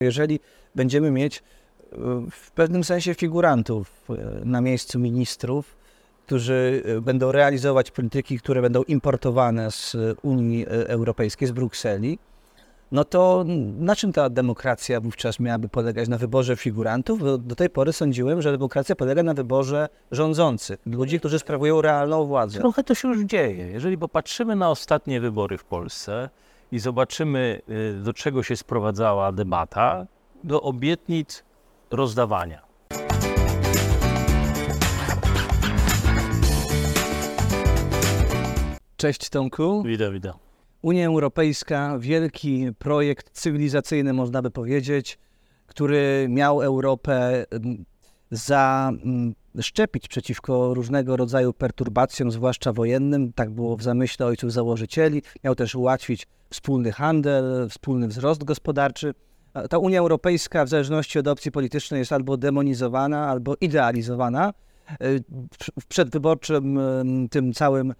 Jeżeli będziemy mieć y, w pewnym sensie figurantów y, na miejscu ministrów, którzy y, będą realizować polityki, które będą importowane z Unii Europejskiej, z Brukseli, no to na czym ta demokracja wówczas miałaby polegać? Na wyborze figurantów? Bo do tej pory sądziłem, że demokracja polega na wyborze rządzących, ludzi, którzy sprawują realną władzę. Trochę to się już dzieje. Jeżeli popatrzymy na ostatnie wybory w Polsce i zobaczymy, do czego się sprowadzała debata, do obietnic rozdawania. Cześć Tomku. Witam, witam. Unia Europejska, wielki projekt cywilizacyjny, można by powiedzieć, który miał Europę mm, zaszczepić mm, przeciwko różnego rodzaju perturbacjom, zwłaszcza wojennym. Tak było w zamyśle ojców założycieli. Miał też ułatwić wspólny handel, wspólny wzrost gospodarczy ta Unia Europejska w zależności od opcji politycznej jest albo demonizowana, albo idealizowana. W przedwyborczym tym całym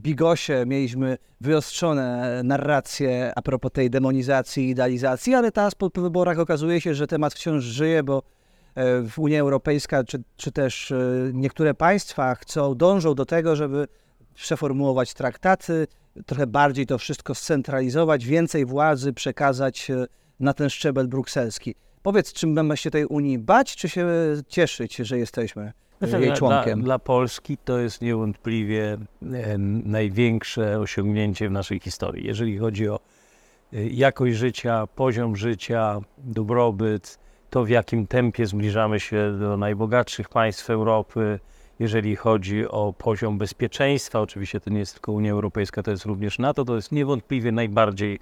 bigosie mieliśmy wyostrzone narracje a propos tej demonizacji i idealizacji, ale teraz po wyborach okazuje się, że temat wciąż żyje, bo e, Unia Europejska czy, czy też e, niektóre państwa chcą, dążą do tego, żeby przeformułować traktaty, trochę bardziej to wszystko scentralizować, więcej władzy przekazać e, na ten szczebel brukselski. Powiedz, czy mamy się tej Unii bać, czy się cieszyć, że jesteśmy znaczy, jej członkiem? Dla, dla Polski to jest niewątpliwie e, największe osiągnięcie w naszej historii. Jeżeli chodzi o e, jakość życia, poziom życia, dobrobyt, to w jakim tempie zbliżamy się do najbogatszych państw Europy, jeżeli chodzi o poziom bezpieczeństwa, oczywiście to nie jest tylko Unia Europejska, to jest również NATO, to jest niewątpliwie najbardziej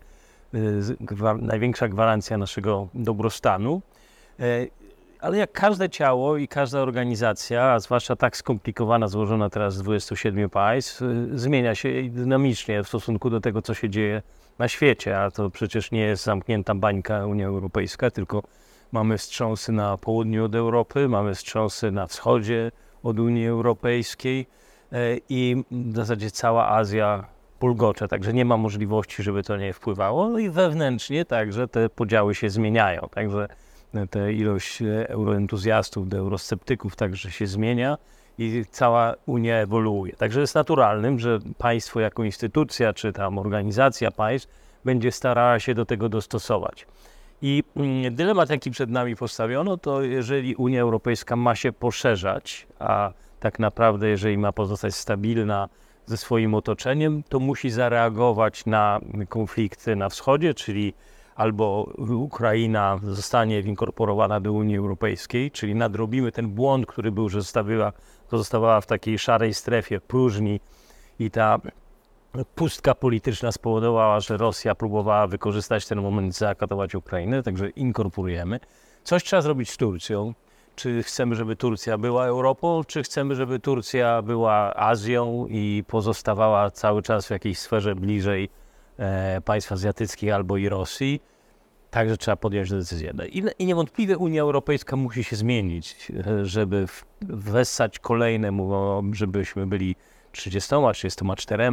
największa gwarancja naszego dobrostanu. E, ale jak każde ciało i każda organizacja, a zwłaszcza tak skomplikowana, złożona teraz z 27 państw, e, zmienia się dynamicznie w stosunku do tego, co się dzieje na świecie. A to przecież nie jest zamknięta bańka Unia Europejska, tylko mamy wstrząsy na południu od Europy, mamy wstrząsy na wschodzie od Unii Europejskiej e, i w zasadzie cała Azja pulgocze, także nie ma możliwości, żeby to nie wpływało. No i wewnętrznie także te podziały się zmieniają, także te ilość euroentuzjastów do eurosceptyków także się zmienia i cała Unia ewoluuje. Także jest naturalnym, że państwo jako instytucja, czy tam organizacja państw będzie starała się do tego dostosować. I mm, dylemat, jaki przed nami postawiono, to jeżeli Unia Europejska ma się poszerzać, a tak naprawdę, jeżeli ma pozostać stabilna, ze swoim otoczeniem, to musi zareagować na konflikty na wschodzie, czyli albo Ukraina zostanie inkorporowana do Unii Europejskiej, czyli nadrobimy ten błąd, który był, że zostawiła, pozostawała w takiej szarej strefie, próżni i ta pustka polityczna spowodowała, że Rosja próbowała wykorzystać ten moment, zaakatować Ukrainę, także inkorporujemy. Coś trzeba zrobić z Turcją czy chcemy, żeby Turcja była Europą, czy chcemy, żeby Turcja była Azją i pozostawała cały czas w jakiejś sferze bliżej e, państw azjatyckich albo i Rosji. Także trzeba podjąć decyzję. No I, I niewątpliwie Unia Europejska musi się zmienić, e, żeby wessać kolejne, żebyśmy byli 30, 34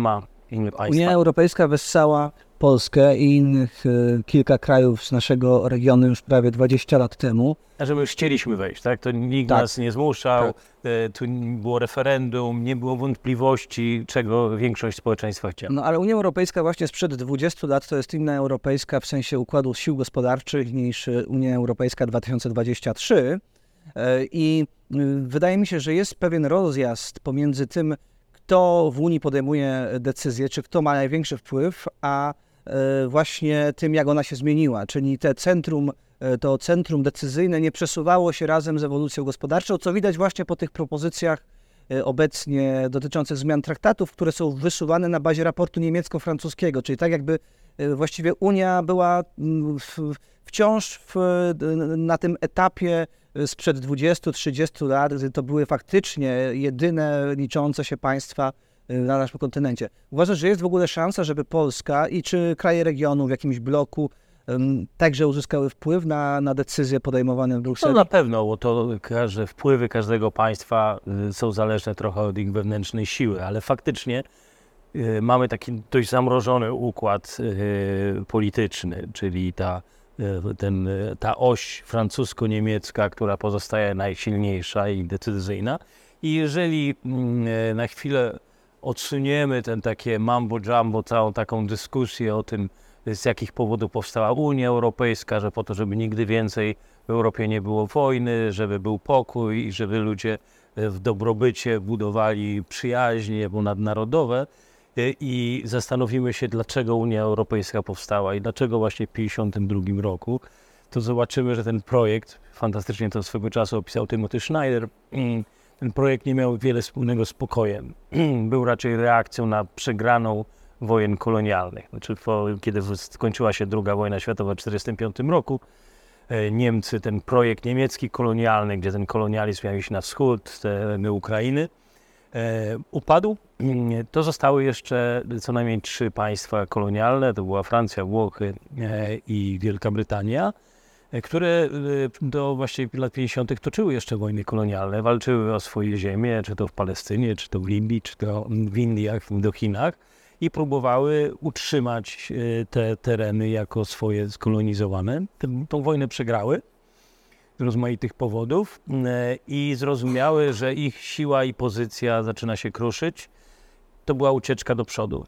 inne państwa. Unia Europejska wessała Polskę i innych e, kilka krajów z naszego regionu już prawie 20 lat temu. A że my już chcieliśmy wejść, tak? To nikt tak. nas nie zmuszał, tak. E, tu było referendum, nie było wątpliwości, czego większość społeczeństwa chciała. No ale Unia Europejska właśnie sprzed 20 lat to jest inna europejska w sensie układu sił gospodarczych niż Unia Europejska 2023. E, I wydaje mi się, że jest pewien rozjazd pomiędzy tym, kto w Unii podejmuje decyzje, czy kto ma największy wpływ, a e, właśnie tym, jak ona się zmieniła, czyli te centrum, e, to centrum decyzyjne nie przesuwało się razem z ewolucją gospodarczą, co widać właśnie po tych propozycjach e, obecnie dotyczących zmian traktatów, które są wysuwane na bazie raportu niemiecko-francuskiego, czyli tak jakby właściwie Unia była mm, wciąż w, na tym etapie sprzed 20-30 lat, gdy to były faktycznie jedyne liczące się państwa y, na naszym kontynencie. Uważasz, że jest w ogóle szansa, żeby Polska i czy kraje regionu w jakimś bloku także uzyskały wpływ na, na decyzje podejmowane w Brukseli? No na pewno, bo to że wpływy każdego państwa y, są zależne trochę od ich wewnętrznej siły, ale faktycznie y, mamy taki dość zamrożony układ polityczny, czyli ta ten, e, ta oś francusko-niemiecka, która pozostaje najsilniejsza i decyzyjna. I jeżeli mm, e, na chwilę odsuniemy ten takie mambo jumbo, całą taką dyskusję o tym, z jakich powodów powstała Unia Europejska, że po to, żeby nigdy więcej w Europie nie było wojny, żeby był pokój i żeby ludzie w dobrobycie budowali przyjaźnie ponadnarodowe i zastanowimy się, dlaczego Unia Europejska powstała i dlaczego właśnie w 1952 roku, to zobaczymy, że ten projekt, fantastycznie to swego czasu opisał Timothy Schneider, ten projekt nie miał wiele wspólnego z pokojem. Był raczej reakcją na przegraną wojen kolonialnych. Znaczy, kiedy skończyła się II wojna światowa w 1945 roku, e, Niemcy, ten projekt niemiecki kolonialny, gdzie ten kolonializm miał iść na wschód, tereny Ukrainy, upadł. To zostały jeszcze co najmniej trzy państwa kolonialne, to była Francja, Włochy e, i Wielka Brytania, które do właśnie lat 50. toczyły jeszcze wojny kolonialne, walczyły o swoje ziemie, czy to w Palestynie, czy to w Libii, czy to w Indiach, w Indochinach i próbowały utrzymać e, te tereny jako swoje skolonizowane. Tą wojnę przegrały rozmaitych powodów e, i zrozumiały, że ich siła i pozycja zaczyna się kruszyć. To była ucieczka do przodu.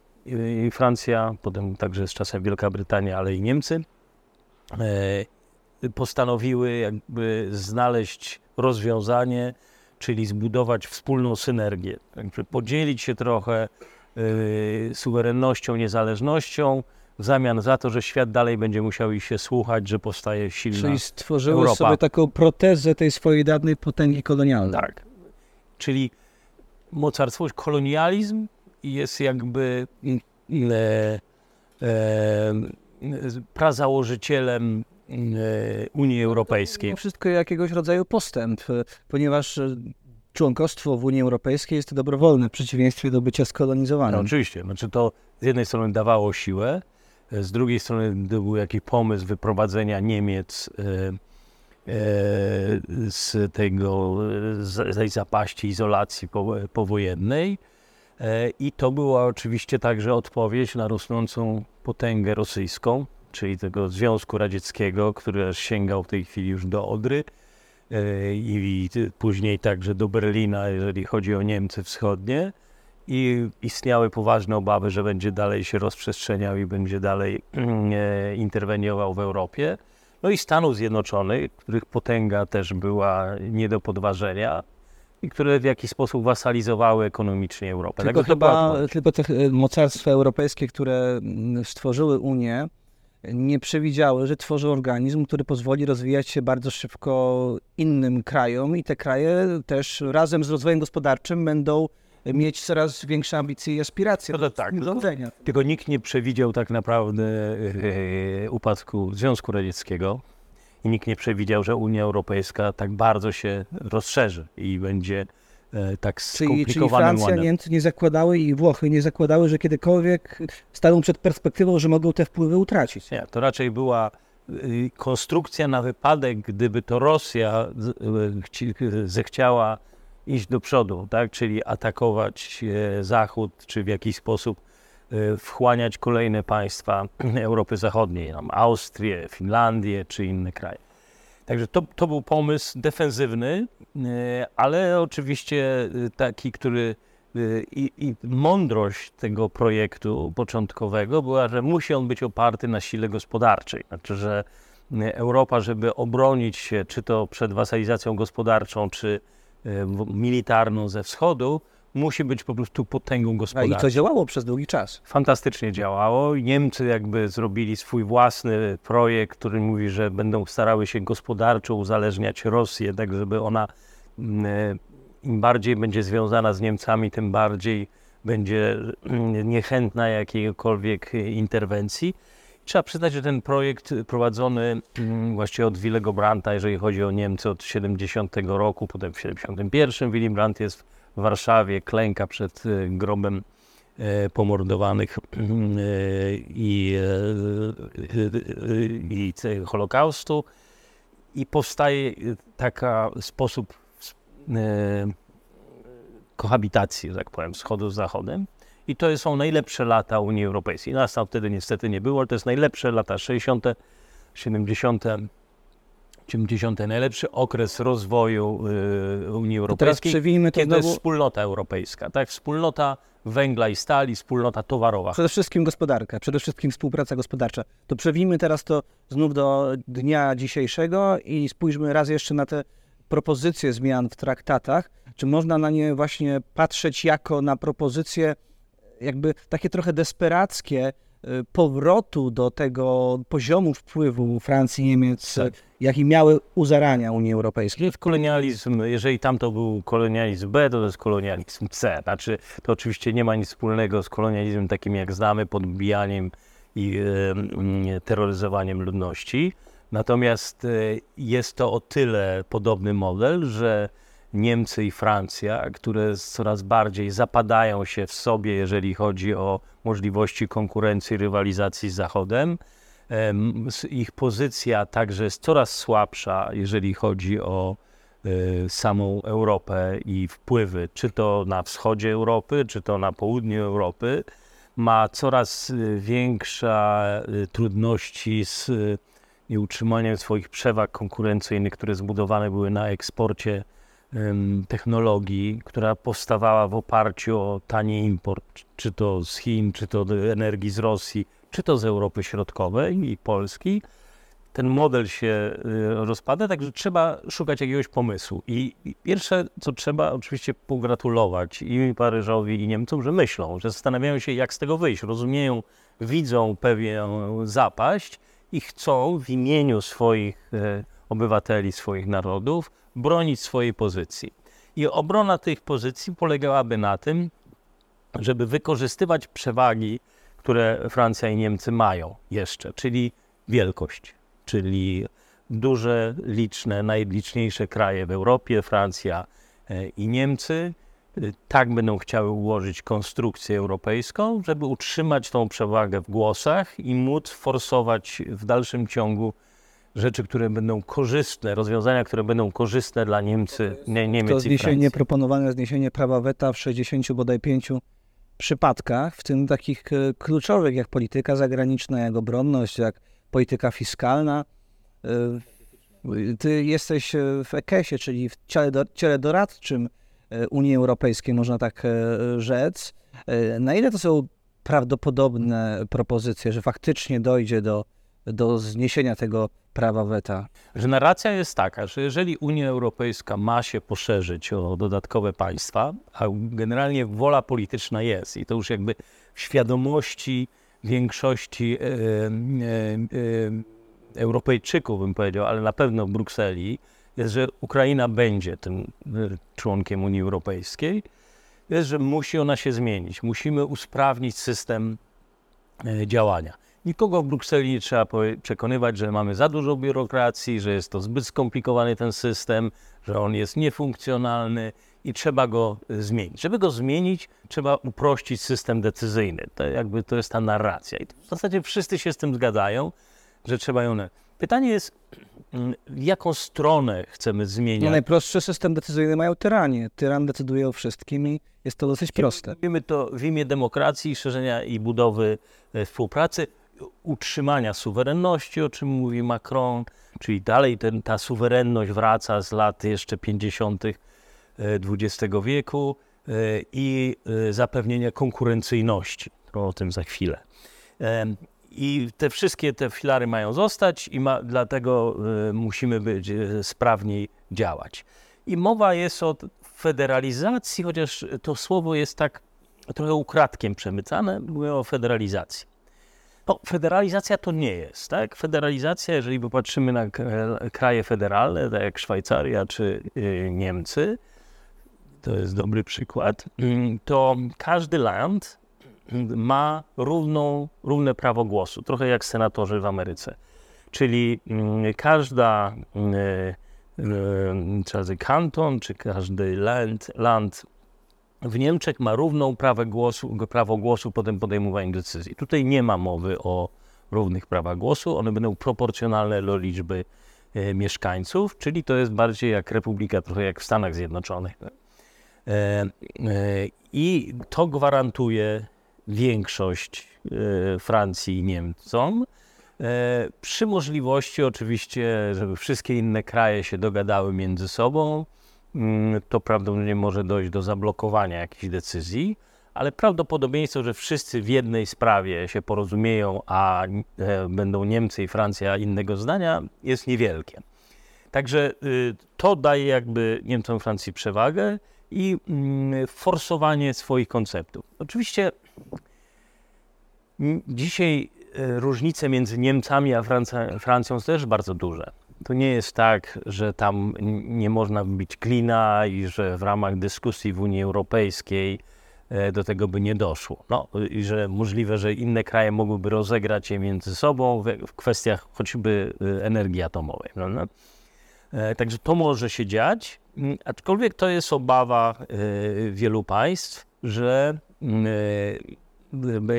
I Francja, potem także z czasem Wielka Brytania, ale i Niemcy e, postanowiły jakby znaleźć rozwiązanie, czyli zbudować wspólną synergię. podzielić się trochę Y, suwerennością, niezależnością, w zamian za to, że świat dalej będzie musiał ich się słuchać, że powstaje silna Czyli stworzyły Europa. sobie taką protezę tej swojej dawnej potęgi kolonialnej. Tak. Czyli mocarstwo, kolonializm jest jakby e, e, prazałożycielem e, Unii Europejskiej. To wszystko jakiegoś rodzaju postęp, ponieważ członkostwo w Unii Europejskiej jest dobrowolne w przeciwieństwie do bycia skolonizowanym. No, oczywiście. Znaczy to z jednej strony dawało siłę, z drugiej strony był jakiś pomysł wyprowadzenia Niemiec e, e, z tego, z tej zapaści, izolacji powojennej. E, I to była oczywiście także odpowiedź na rosnącą potęgę rosyjską, czyli tego Związku Radzieckiego, który sięgał w tej chwili już do Odry E, i później także do Berlina, jeżeli chodzi o Niemcy wschodnie. I istniały poważne obawy, że będzie dalej się rozprzestrzeniał i będzie dalej e, interweniował w Europie. No i Stanów Zjednoczonych, których potęga też była nie do podważenia i które w jakiś sposób wasalizowały ekonomicznie Europę. Tylko chyba tylko te e, mocarstwa europejskie, które stworzyły Unię, nie przewidziały, że tworzy organizm, który pozwoli rozwijać się bardzo szybko innym krajom i te kraje też razem z rozwojem gospodarczym będą mieć coraz większe ambicje i aspiracje no to tak, rządzenia. Tylko, nikt nie przewidział tak naprawdę e, upadku Związku Radzieckiego i nikt nie przewidział, że Unia Europejska tak bardzo się rozszerzy i będzie E, tak skomplikowanym czyli, czyli Francja. Niemcy nie zakładały i Włochy nie zakładały, że kiedykolwiek staną przed perspektywą, że mogą te wpływy utracić. Nie, to raczej była y, konstrukcja na wypadek, gdyby to Rosja y, zechciała iść do przodu, tak? czyli atakować e, Zachód, czy w jakiś sposób e, wchłaniać kolejne państwa Europy Zachodniej, Austrię, Finlandię czy inne kraje. Także to, to był pomysł defensywny, e, ale oczywiście taki, który i, i, mądrość tego projektu początkowego była, że musi on być oparty na sile gospodarczej. Znaczy, że Europa, żeby obronić się czy to przed wasalizacją gospodarczą, czy militarną ze wschodu, musi być po prostu potęgą gospodarczą. I to działało przez długi czas. Fantastycznie działało. Niemcy jakby zrobili swój własny projekt, który mówi, że będą starały się gospodarczo uzależniać Rosję, tak żeby ona mm, e, im bardziej będzie związana z Niemcami, tym bardziej będzie mm, niechętna jakiejkolwiek interwencji. Trzeba przyznać, że ten projekt prowadzony mm, właściwie od Willego Brandta, jeżeli chodzi o Niemcy od 70 roku, potem w 71 Willy Brandt jest w Warszawie, klęka przed e, grobem e, pomordowanych e, i, i Holokaustu i powstaje taka sposób kohabitacji, że tak powiem, wschodu z zachodem. I to są najlepsze lata Unii Europejskiej. Nas tam wtedy niestety nie było, ale to jest najlepsze lata 60., 70. 70. najlepszy okres rozwoju y, Unii To teraz Europejskiej, przewijmy to kiedy jest znowu wspólnota europejska, tak? Wspólnota węgla i stali, wspólnota towarowa. przede wszystkim gospodarka, przede wszystkim współpraca gospodarcza. To przewijmy teraz to znów do dnia dzisiejszego i spójrzmy raz jeszcze na te propozycje zmian w traktatach. Czy można na nie właśnie patrzeć jako na propozycje jakby takie trochę desperackie y, powrotu do tego poziomu wpływu Francji, Niemiec, Tak. jaki miały u zarania Unii Europejskiej? Jest kolonializm, jeżeli tam to był kolonializm B, to to jest kolonializm C. Znaczy, to oczywiście nie ma nic wspólnego z kolonializmem takim, jak znamy, podbijaniem i e, terroryzowaniem ludności. Natomiast jest to o tyle podobny model, że Niemcy i Francja, które coraz bardziej zapadają się w sobie, jeżeli chodzi o możliwości konkurencji, rywalizacji z Zachodem, ich pozycja także jest coraz słabsza, jeżeli chodzi o e, samą Europę i wpływy, czy to na wschodzie Europy, czy to na południu Europy, ma coraz e, większa e, trudności z nieutrzymaniem swoich przewag konkurencyjnych, które zbudowane były na eksporcie technologii, która powstawała w oparciu o tani import, czy to z Chin, czy to energii z Rosji, czy to z Europy Środkowej i Polski. Ten model się y, rozpada, także trzeba szukać jakiegoś pomysłu. I pierwsze, co trzeba, oczywiście pogratulować i Paryżowi, i Niemcom, że myślą, że zastanawiają się, jak z tego wyjść. Rozumieją, widzą pewną zapaść i chcą w imieniu swoich e, obywateli, swoich narodów bronić swojej pozycji. I obrona tych pozycji polegałaby na tym, żeby wykorzystywać przewagi, które Francja i Niemcy mają jeszcze, czyli wielkość, czyli duże, liczne, najliczniejsze kraje w Europie, Francja e, i Niemcy, e, tak będą chciały ułożyć konstrukcję europejską, żeby utrzymać tą przewagę w głosach i móc forsować w dalszym ciągu rzeczy, które będą korzystne, rozwiązania, które będą korzystne dla Niemcy, nie, To Niemiec i zniesienie, proponowane zniesienie prawa weta w 60 bodaj 5 przypadkach, w tym takich e, kluczowych jak polityka zagraniczna, jak obronność, jak polityka fiskalna. E, Ty jesteś e, w EKES-ie, czyli w ciele, do, ciele doradczym Unii Europejskiej, można tak rzec. Na ile to są prawdopodobne propozycje, że faktycznie dojdzie do, do zniesienia tego prawa weta? że narracja jest taka, że jeżeli Unia Europejska ma się poszerzyć o dodatkowe państwa, a generalnie wola polityczna jest i to już jakby w świadomości większości e, e, e, Europejczyków, bym powiedział, ale na pewno w Brukseli, jest, że Ukraina będzie tym e, członkiem Unii Europejskiej, jest, że musi ona się zmienić. Musimy usprawnić system e, działania. Nikogo w Brukseli nie trzeba przekonywać, że mamy za dużo biurokracji, że jest to zbyt skomplikowany ten system, że on jest niefunkcjonalny i trzeba go e, zmienić. Żeby go zmienić, trzeba uprościć system decyzyjny. To jakby to jest ta narracja. I w zasadzie wszyscy się z tym zgadzają, że trzeba ją. Pytanie jest, mm, w jaką stronę chcemy No, zmieniać. najprostszy system decyzyjny mają tyranie. Tyran decyduje o wszystkim i jest to dosyć proste. Robimy to w imię demokracji, szerzenia i budowy e, współpracy, utrzymania suwerenności, o czym mówi Macron, czyli dalej ten, ta suwerenność wraca z lat jeszcze 50. XX wieku e, i e, zapewnienia konkurencyjności. O tym za chwilę. I te wszystkie te filary mają zostać i ma, dlatego e, musimy być e, sprawniej działać. I mowa jest o federalizacji, chociaż to słowo jest tak trochę ukradkiem przemycane, mówię o federalizacji. No, federalizacja to nie jest, tak? Federalizacja, jeżeli popatrzymy na kraje federalne, tak jak Szwajcaria czy y, Niemcy, to jest dobry przykład, to każdy land ma równą, równe prawo głosu, trochę jak senatorzy w Ameryce. Czyli mm, każda mm, y, y, każdy kanton, czy każdy land, land w Niemczech ma równą prawo głosu, prawo głosu po tym podejmowaniu decyzji. Tutaj nie ma mowy o równych prawach głosu, one będą proporcjonalne do liczby e, mieszkańców, czyli to jest bardziej jak republika, trochę jak w Stanach Zjednoczonych. E, e, I to gwarantuje większość e, Francji i Niemcom E, przy możliwości oczywiście, żeby wszystkie inne kraje się dogadały między sobą, to prawdopodobnie może dojść do zablokowania jakichś decyzji, ale prawdopodobieństwo, że wszyscy w jednej sprawie się porozumieją, a e, będą Niemcy i Francja innego zdania, jest niewielkie. Także y, to daje jakby Niemcom Francji przewagę i mm, forsowanie swoich konceptów. Oczywiście dzisiaj e, różnice między Niemcami a Francją są też bardzo duże. To nie jest tak, że tam nie można wbić klina i że w ramach dyskusji w Unii Europejskiej e, do tego by nie doszło. No, i że możliwe, że inne kraje mogłyby rozegrać je między sobą w kwestiach choćby e, energii atomowej. Prawda? Także to może się dziać, aczkolwiek to jest obawa wielu państw, że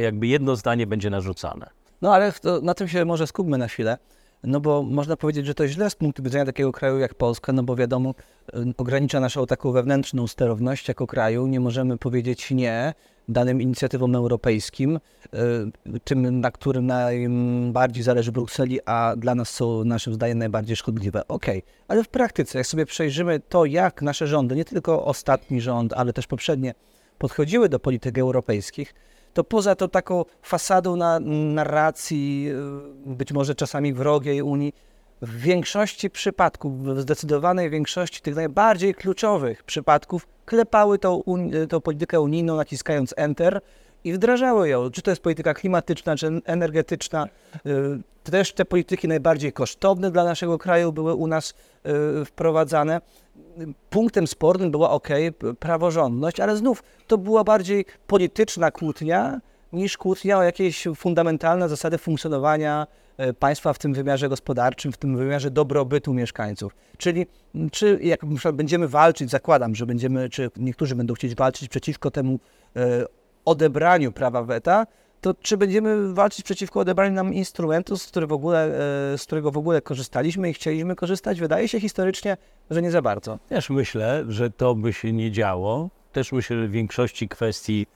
jakby jedno zdanie będzie narzucane. No ale to, na tym się może skupmy na chwilę. No bo można powiedzieć, że to źle z punktu widzenia takiego kraju jak Polska, no bo wiadomo, y, ogranicza naszą taką wewnętrzną sterowność jako kraju. Nie możemy powiedzieć nie danym inicjatywom europejskim, y, tym, na którym najbardziej zależy Brukseli, a dla nas są naszym zdaniem najbardziej szkodliwe. Okej, okay. ale w praktyce, jak sobie przejrzymy to, jak nasze rządy, nie tylko ostatni rząd, ale też poprzednie, podchodziły do polityk europejskich, to poza tą taką fasadą na narracji, y, być może czasami wrogiej Unii, w większości przypadków, w zdecydowanej większości tych najbardziej kluczowych przypadków, klepały tą, tą politykę unijną, naciskając Enter i wdrażały ją. Czy to jest polityka klimatyczna, czy energetyczna. Y, też te polityki najbardziej kosztowne dla naszego kraju były u nas y, wprowadzane punktem spornym była ok, praworządność, ale znów to była bardziej polityczna kłótnia niż kłótnia o jakieś fundamentalne zasady funkcjonowania e, państwa w tym wymiarze gospodarczym, w tym wymiarze dobrobytu mieszkańców. Czyli czy jak będziemy walczyć, zakładam, że będziemy, czy niektórzy będą chcieć walczyć przeciwko temu odebraniu prawa weta, to czy będziemy walczyć przeciwko odebraniu nam instrumentu, z, który w ogóle, e, z którego w ogóle korzystaliśmy i chcieliśmy korzystać? Wydaje się historycznie, że nie za bardzo. Też myślę, że to by się nie działo. Też myślę, że w większości kwestii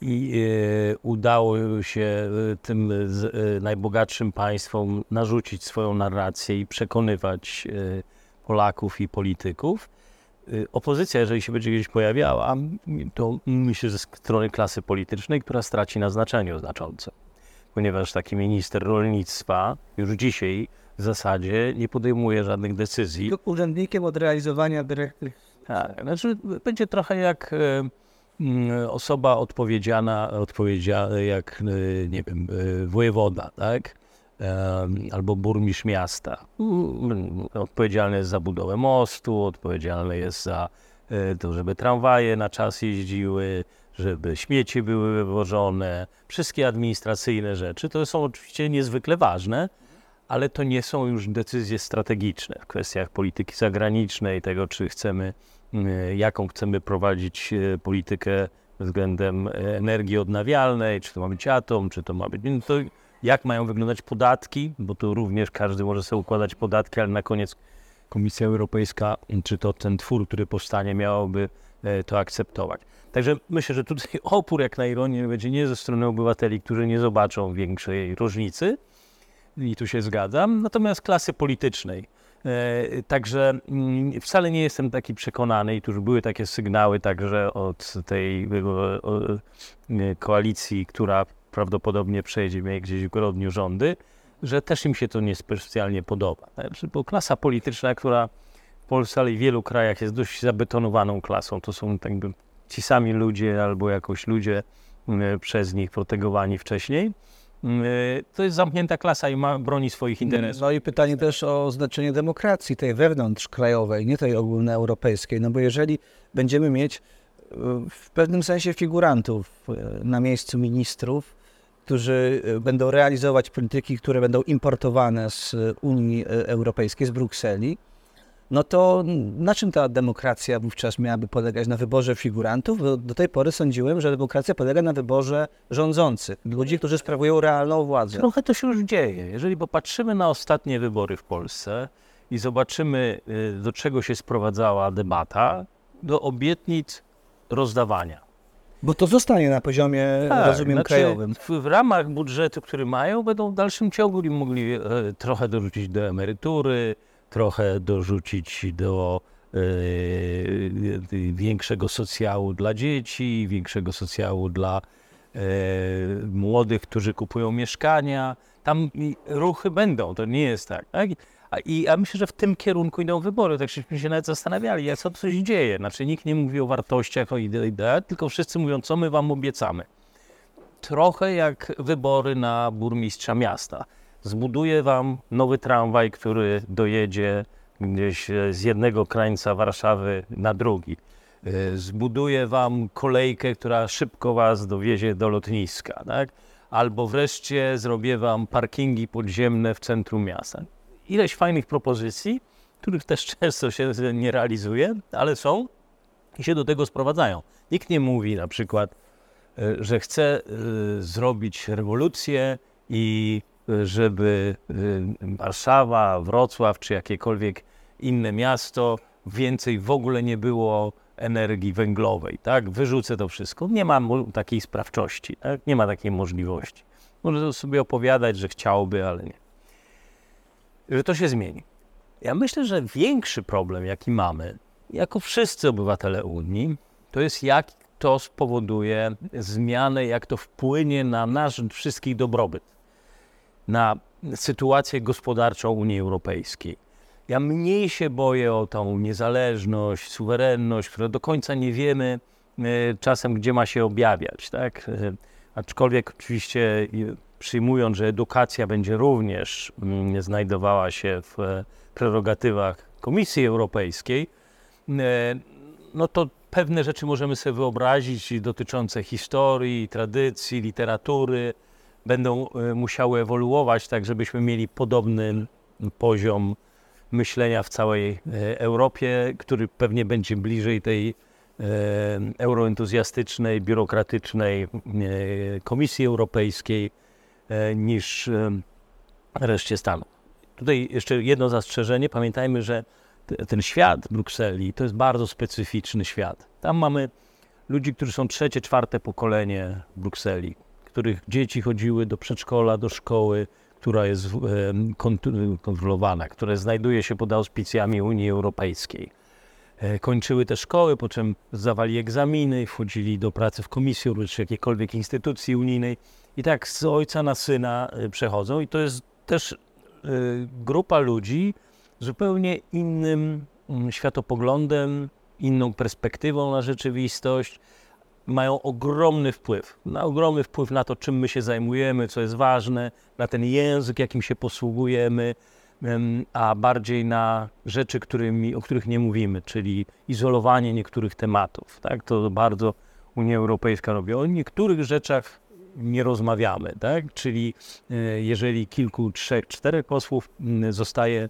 i e, udało się e, tym najbogatszym państwom narzucić swoją narrację i przekonywać Polaków i polityków. Y, opozycja, jeżeli się będzie gdzieś pojawiała, to myślę, że ze strony klasy politycznej, która straci na znaczeniu znacząco. Ponieważ taki minister rolnictwa już dzisiaj w zasadzie nie podejmuje żadnych decyzji. Tylko urzędnikiem od realizowania dyrektyw. Tak, znaczy będzie trochę jak y, osoba odpowiedzialna, odpowiedzialna jak, y, nie wiem, wojewoda, tak? Albo burmistrz miasta. Mm, odpowiedzialny jest za budowę mostu, odpowiedzialny jest za e, to, żeby tramwaje na czas jeździły, żeby śmieci były wywożone, wszystkie administracyjne rzeczy. To są oczywiście niezwykle ważne, ale to nie są już decyzje strategiczne w kwestiach polityki zagranicznej, tego czy chcemy, mm, jaką chcemy prowadzić e, politykę względem energii odnawialnej, czy to ma być atom, czy to ma być. No to jak mają wyglądać podatki, bo tu również każdy może sobie układać podatki, ale na koniec Komisja Europejska, czy to ten twór, który powstanie, miałoby e, to akceptować. Także myślę, że tutaj opór, jak na ironię, będzie nie ze strony obywateli, którzy nie zobaczą większej różnicy, i tu się zgadzam, natomiast klasy politycznej. E, także mm, wcale nie jestem taki przekonany, i tu już były takie sygnały także od tej e, koalicji, która prawdopodobnie przejdzie gdzieś w grudniu rządy, że też im się to niespecjalnie podoba. Znaczy, bo klasa polityczna, która w Polsce, ale i w wielu krajach jest dość zabetonowaną klasą, to są jakby ci sami ludzie albo jakoś ludzie mm, przez nich protegowani wcześniej. Mm, to jest zamknięta klasa i ma, broni swoich interesów. No i pytanie też o znaczenie demokracji, tej wewnątrzkrajowej, nie tej ogólnoeuropejskiej. No bo jeżeli będziemy mieć e, w pewnym sensie figurantów e, na miejscu ministrów, którzy e, będą realizować polityki, które będą importowane z Unii e, Europejskiej, z Brukseli, no to na czym ta demokracja wówczas miałaby polegać? Na wyborze figurantów? Bo do tej pory sądziłem, że demokracja polega na wyborze rządzących, ludzi, którzy sprawują realną władzę. Trochę to się już dzieje. Jeżeli popatrzymy na ostatnie wybory w Polsce i zobaczymy, e, do czego się sprowadzała debata, do obietnic rozdawania. Bo to zostanie na poziomie, Tak, rozumiem, znaczy, krajowym. W, w ramach budżetu, który mają, będą w dalszym ciągu mogli e, trochę dorzucić do emerytury, trochę dorzucić do e, e, większego socjału dla dzieci, większego socjału dla e, młodych, którzy kupują mieszkania. Tam ruchy będą, to nie jest tak. tak? I a myślę, że w tym kierunku idą wybory. Tak żeśmy się nawet zastanawiali, co się dzieje. Znaczy nikt nie mówi o wartościach, o ide- ideach, tylko wszyscy mówią, co my wam obiecamy. Trochę jak wybory na burmistrza miasta. Zbuduję wam nowy tramwaj, który dojedzie gdzieś e, z jednego krańca Warszawy na drugi. E, Zbuduję wam kolejkę, która szybko was dowiezie do lotniska, tak? Albo wreszcie zrobię wam parkingi podziemne w centrum miasta. Ileś fajnych propozycji, których też często się nie realizuje, ale są i się do tego sprowadzają. Nikt nie mówi na przykład, e, że chce e, zrobić rewolucję i e, żeby Warszawa, Wrocław czy jakiekolwiek inne miasto więcej w ogóle nie było energii węglowej, tak? Wyrzucę to wszystko. Nie ma takiej sprawczości, tak? Nie ma takiej możliwości. Może sobie opowiadać, że chciałby, ale nie. Że to się zmieni. Ja myślę, że większy problem, jaki mamy, jako wszyscy obywatele Unii, to jest jak to spowoduje zmianę, jak to wpłynie na nasz wszystkich dobrobyt, na sytuację gospodarczą Unii Europejskiej. Ja mniej się boję o tą niezależność, suwerenność, które do końca nie wiemy e, czasem, gdzie ma się objawiać. Tak? E, Aczkolwiek oczywiście i przyjmując, że edukacja będzie również mm, znajdowała się w e, prerogatywach Komisji Europejskiej, e, no to pewne rzeczy możemy sobie wyobrazić dotyczące historii, tradycji, literatury. Będą e, musiały ewoluować tak, żebyśmy mieli podobny poziom myślenia w całej Europie, który pewnie będzie bliżej tej euroentuzjastycznej, biurokratycznej Komisji Europejskiej niż e, reszcie Stanów. Tutaj jeszcze jedno zastrzeżenie. Pamiętajmy, że te- ten świat Brukseli to jest bardzo specyficzny świat. Tam mamy ludzi, którzy są trzecie, czwarte pokolenie Brukseli, których dzieci chodziły do przedszkola, do szkoły, która jest kont- kontrolowana, która znajduje się pod auspicjami Unii Europejskiej. E, Kończyły te szkoły, po czym zdawali egzaminy, wchodzili do pracy w komisji czy jakiejkolwiek instytucji unijnej i tak z ojca na syna e, przechodzą i to jest też e, grupa ludzi zupełnie innym mm, światopoglądem, inną perspektywą na rzeczywistość. Mają ogromny wpływ, na ogromny wpływ na to, czym my się zajmujemy, co jest ważne, na ten język, jakim się posługujemy, em, a bardziej na rzeczy, którymi, o których nie mówimy, czyli izolowanie niektórych tematów. Tak? To bardzo Unia Europejska robi. O niektórych rzeczach nie rozmawiamy, tak? czyli e, jeżeli kilku, trzech, czterech posłów zostaje,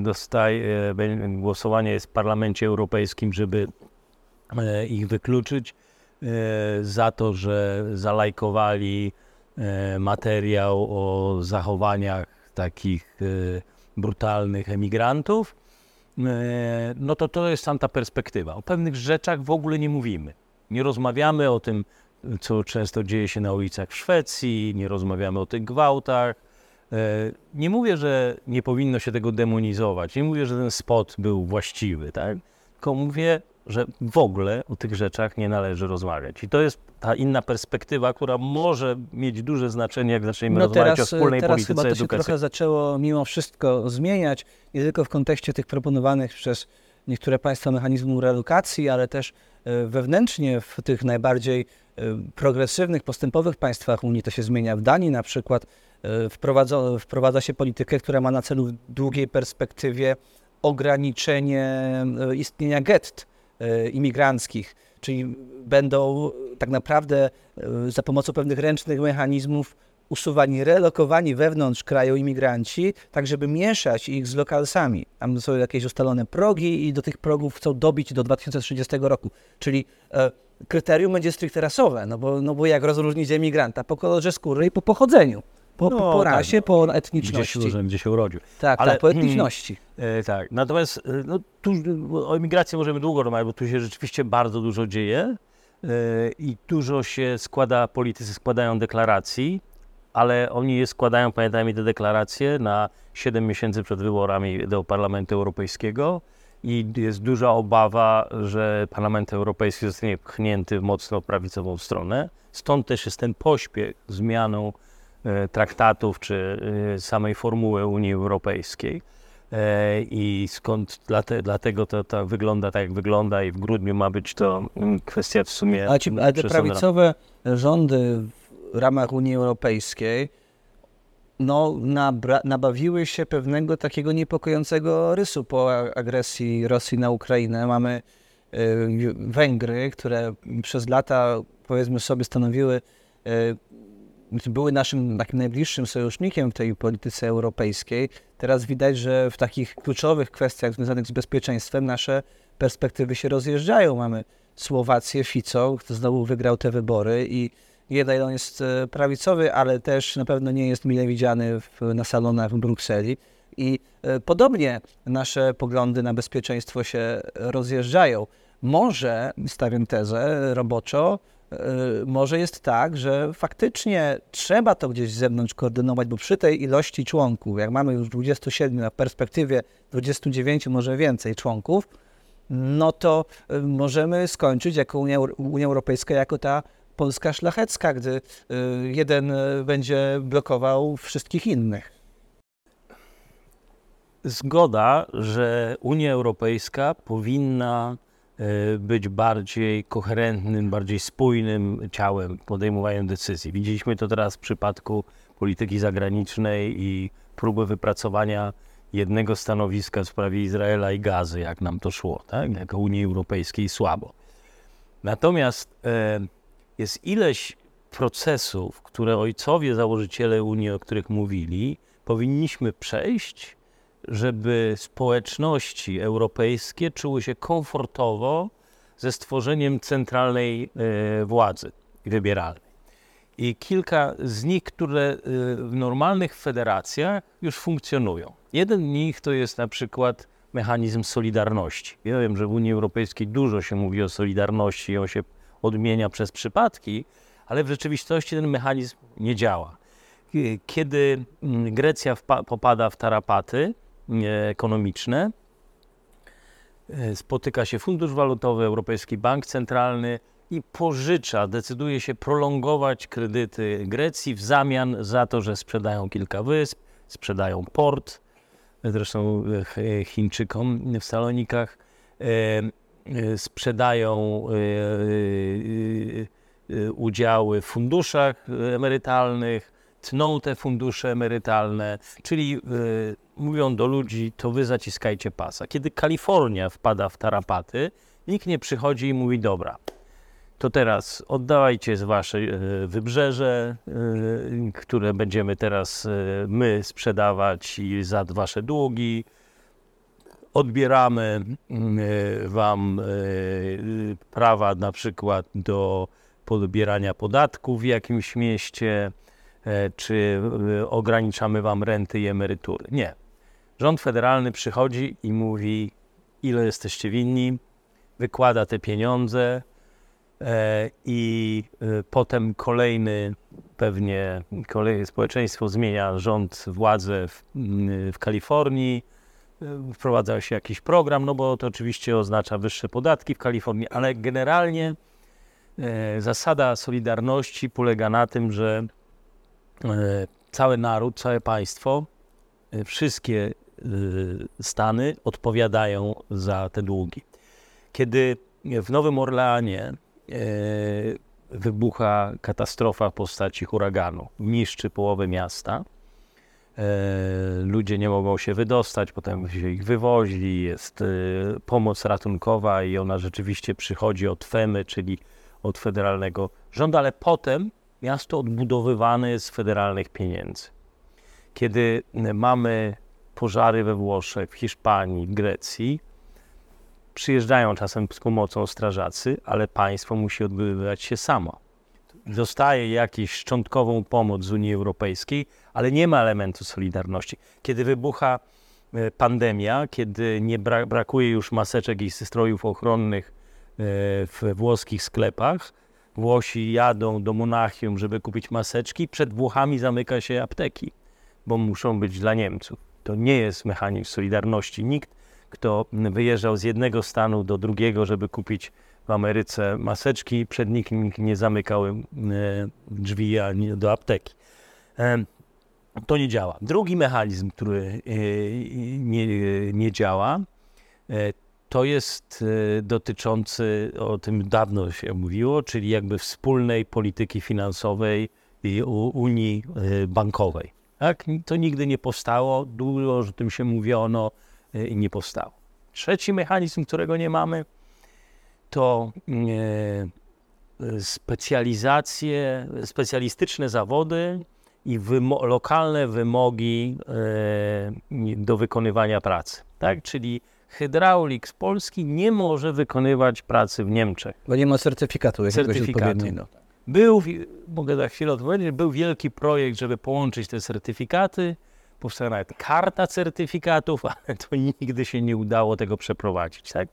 dostaje, głosowanie jest w Parlamencie Europejskim, żeby e, ich wykluczyć e, za to, że zalajkowali materiał o zachowaniach takich brutalnych emigrantów, no to to jest tamta perspektywa. O pewnych rzeczach w ogóle nie mówimy. Nie rozmawiamy o tym, co często dzieje się na ulicach w Szwecji, nie rozmawiamy o tych gwałtach. E, Nie mówię, że nie powinno się tego demonizować, nie mówię, że ten spot był właściwy, tak? tylko mówię, że w ogóle o tych rzeczach nie należy rozmawiać. I to jest ta inna perspektywa, która może mieć duże znaczenie, jak zaczniemy No rozmawiać teraz, o wspólnej teraz chyba polityce to się trochę zaczęło mimo wszystko zmieniać, nie tylko w kontekście tych proponowanych przez niektóre państwa mechanizmów relokacji, ale też e, wewnętrznie w tych najbardziej e, progresywnych, postępowych państwach Unii to się zmienia. W Danii na przykład e, wprowadza, wprowadza się politykę, która ma na celu w długiej perspektywie ograniczenie e, istnienia gett imigranckich, czyli będą tak naprawdę za pomocą pewnych ręcznych mechanizmów usuwani, relokowani wewnątrz kraju imigranci, tak żeby mieszać ich z lokalsami. Tam są jakieś ustalone progi i do tych progów chcą dobić do 2030 roku. Czyli e, kryterium będzie stricte rasowe, no bo, no bo jak rozróżnić emigranta? Po kolorze skóry i po pochodzeniu. Po, No, po, po tak, rasie, no. po Gdzie etniczności. się, urodził, gdzie się urodził. Tak, Ale- tak, po etniczności. E, tak, natomiast e, no, tu, o emigracji możemy długo rozmawiać, bo tu się rzeczywiście bardzo dużo dzieje. i dużo się składa, politycy składają deklaracji, ale oni je składają, pamiętajmy, te deklaracje na 7 miesięcy przed wyborami do Parlamentu Europejskiego i jest duża obawa, że Parlament Europejski zostanie pchnięty w mocno prawicową stronę. Stąd też jest ten pośpiech zmianą e, traktatów czy e, samej formuły Unii Europejskiej. E, I skąd dlate, dlatego to, to wygląda tak, jak wygląda, i w grudniu ma być to mm, kwestia w sumie. A, ci, a te prawicowe rządy w ramach Unii Europejskiej no, nabra, nabawiły się pewnego takiego niepokojącego rysu po agresji Rosji na Ukrainę. Mamy y, Węgry, które przez lata, powiedzmy sobie, stanowiły, y, były naszym takim najbliższym sojusznikiem w tej polityce europejskiej. Teraz widać, że w takich kluczowych kwestiach związanych z bezpieczeństwem nasze perspektywy się rozjeżdżają. Mamy Słowację, Fico, kto znowu wygrał te wybory i Jeden on jest e, prawicowy, ale też na pewno nie jest mile widziany w, na salonach w Brukseli. I e, podobnie nasze poglądy na bezpieczeństwo się rozjeżdżają. Może, stawiam tezę roboczo, e, może jest tak, że faktycznie trzeba to gdzieś z zewnątrz koordynować, bo przy tej ilości członków, jak mamy już 27, na perspektywie 29, może więcej członków, no to możemy skończyć jako Unia, Unia Europejska jako ta Polska szlachecka, gdy y, jeden y, będzie blokował wszystkich innych. Zgoda, że Unia Europejska powinna y, być bardziej koherentnym, bardziej spójnym ciałem podejmowania decyzji. Widzieliśmy to teraz w przypadku polityki zagranicznej i próby wypracowania jednego stanowiska w sprawie Izraela i Gazy, jak nam to szło, tak? jako Unii Europejskiej słabo. Natomiast e, jest ileś procesów, które ojcowie założyciele Unii, o których mówili, powinniśmy przejść, żeby społeczności europejskie czuły się komfortowo ze stworzeniem centralnej e, władzy wybieralnej. I kilka z nich, które e, w normalnych federacjach już funkcjonują. Jeden z nich to jest na przykład mechanizm solidarności. Ja wiem, że w Unii Europejskiej dużo się mówi o solidarności, on się odmienia przez przypadki, ale w rzeczywistości ten mechanizm nie działa. Kiedy mm, Grecja popada w tarapaty e, ekonomiczne, e, spotyka się Fundusz Walutowy, Europejski Bank Centralny i pożycza, decyduje się prolongować kredyty Grecji w zamian za to, że sprzedają kilka wysp, sprzedają port, zresztą e, Chińczykom w Salonikach, sprzedają y, y, udziały w funduszach emerytalnych, tną te fundusze emerytalne, czyli mówią do ludzi, to wy zaciskajcie pasa. Kiedy Kalifornia wpada w tarapaty, nikt nie przychodzi i mówi, dobra, to teraz oddawajcie z wasze wybrzeże, które będziemy teraz my sprzedawać za wasze długi, odbieramy mm, e, Wam e, prawa na przykład do podbierania podatków w jakimś mieście, e, czy ograniczamy Wam renty i emerytury. Nie. Rząd federalny przychodzi i mówi, ile jesteście winni, wykłada te pieniądze i potem kolejny, pewnie kolejne społeczeństwo zmienia rząd, władzę w, w Kalifornii, wprowadza się jakiś program, no bo to oczywiście oznacza wyższe podatki w Kalifornii, ale generalnie e, zasada solidarności polega na tym, że e, cały naród, całe państwo, wszystkie stany odpowiadają za te długi. Kiedy w Nowym Orleanie wybucha katastrofa w postaci huraganu, niszczy połowę miasta, ludzie nie mogą się wydostać, potem się ich wywozi, jest e, pomoc ratunkowa i ona rzeczywiście przychodzi od FEMY, czyli od federalnego rządu, ale potem miasto odbudowywane jest z federalnych pieniędzy. Kiedy mamy pożary we Włoszech, w Hiszpanii, w Grecji, przyjeżdżają czasem z pomocą strażacy, ale państwo musi odbywać się samo dostaje jakąś szczątkową pomoc z Unii Europejskiej, ale nie ma elementu solidarności. Kiedy wybucha e, pandemia, kiedy nie bra brakuje już maseczek i strojów ochronnych w włoskich sklepach. Włosi jadą do Monachium, żeby kupić maseczki. Przed Włochami zamyka się apteki, bo muszą być dla Niemców. To nie jest mechanizm solidarności. Nikt, kto wyjeżdżał z jednego stanu do drugiego, żeby kupić w Ameryce maseczki, przed nikim nie zamykał e, drzwi do apteki. E, to nie działa. Drugi mechanizm, który e, nie, nie działa, to jest dotyczący, o tym dawno się mówiło, czyli jakby wspólnej polityki finansowej i Unii Bankowej. Tak? To nigdy nie powstało, dużo o tym się mówiono i nie powstało. Trzeci mechanizm, którego nie mamy, to e, specjalizacje, specjalistyczne zawody i wymo lokalne wymogi e, do wykonywania pracy. Tak? Czyli hydraulik z Polski nie może wykonywać pracy w Niemczech. Bo nie ma certyfikatu jakiegoś certyfikatu. Był, mogę za chwilę odpowiedzieć, był wielki projekt, żeby połączyć te certyfikaty. Powstała nawet karta certyfikatów, ale to nigdy się nie udało tego przeprowadzić. Tak?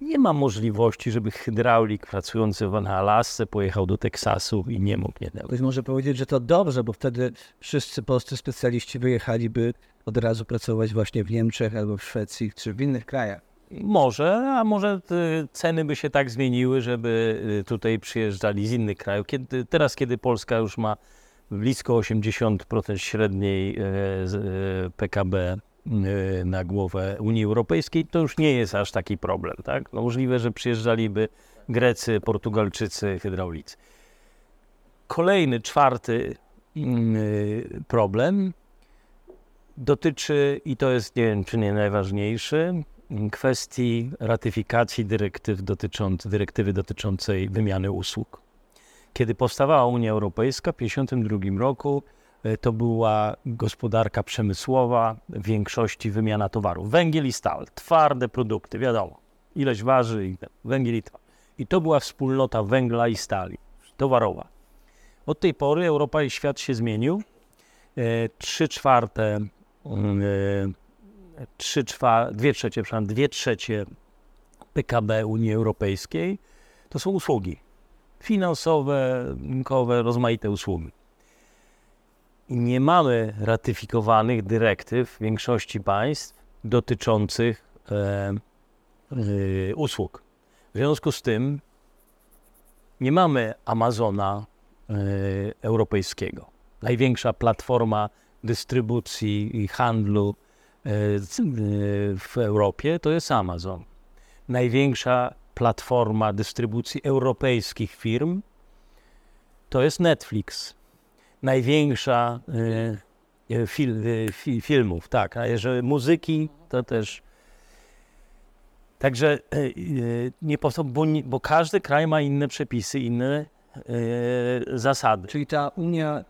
Nie ma możliwości, żeby hydraulik pracujący w Alasce pojechał do Teksasu i nie mógł nie. Ktoś może powiedzieć, że to dobrze, bo wtedy wszyscy polscy specjaliści wyjechaliby od razu pracować właśnie w Niemczech albo w Szwecji czy w innych krajach. Może, a może ceny by się tak zmieniły, żeby y, tutaj przyjeżdżali z innych krajów. Kiedy, teraz, kiedy Polska już ma blisko 80% średniej e, PKB Y, na głowę Unii Europejskiej, to już nie jest aż taki problem. Tak? No możliwe, że przyjeżdżaliby Grecy, Portugalczycy, hydraulicy. Kolejny, czwarty y, problem dotyczy, i to jest nie wiem, czy nie najważniejszy, kwestii ratyfikacji dyrektyw dotycząc, dyrektywy dotyczącej wymiany usług. Kiedy powstawała Unia Europejska w 1952 roku, to była gospodarka przemysłowa, w większości wymiana towarów. Węgiel i stal, twarde produkty, wiadomo, ileś waży, węgiel i stal. I to była wspólnota węgla i stali, towarowa. Od tej pory Europa i świat się zmienił. E, trzy czwarte, mm, e, trzy czwa, dwie trzecie, przepraszam, dwie trzecie PKB Unii Europejskiej to są usługi finansowe, rynkowe, rozmaite usługi i nie mamy ratyfikowanych dyrektyw większości państw dotyczących e, e, usług. W związku z tym nie mamy Amazona e, europejskiego. Największa platforma dystrybucji i handlu e, w Europie to jest Amazon. Największa platforma dystrybucji europejskich firm to jest Netflix największa y, y, fil, y, filmów, tak. A jeżeli muzyki, to też. Także nie po bo, bo każdy kraj ma inne przepisy, inne zasady. Czyli ta Unia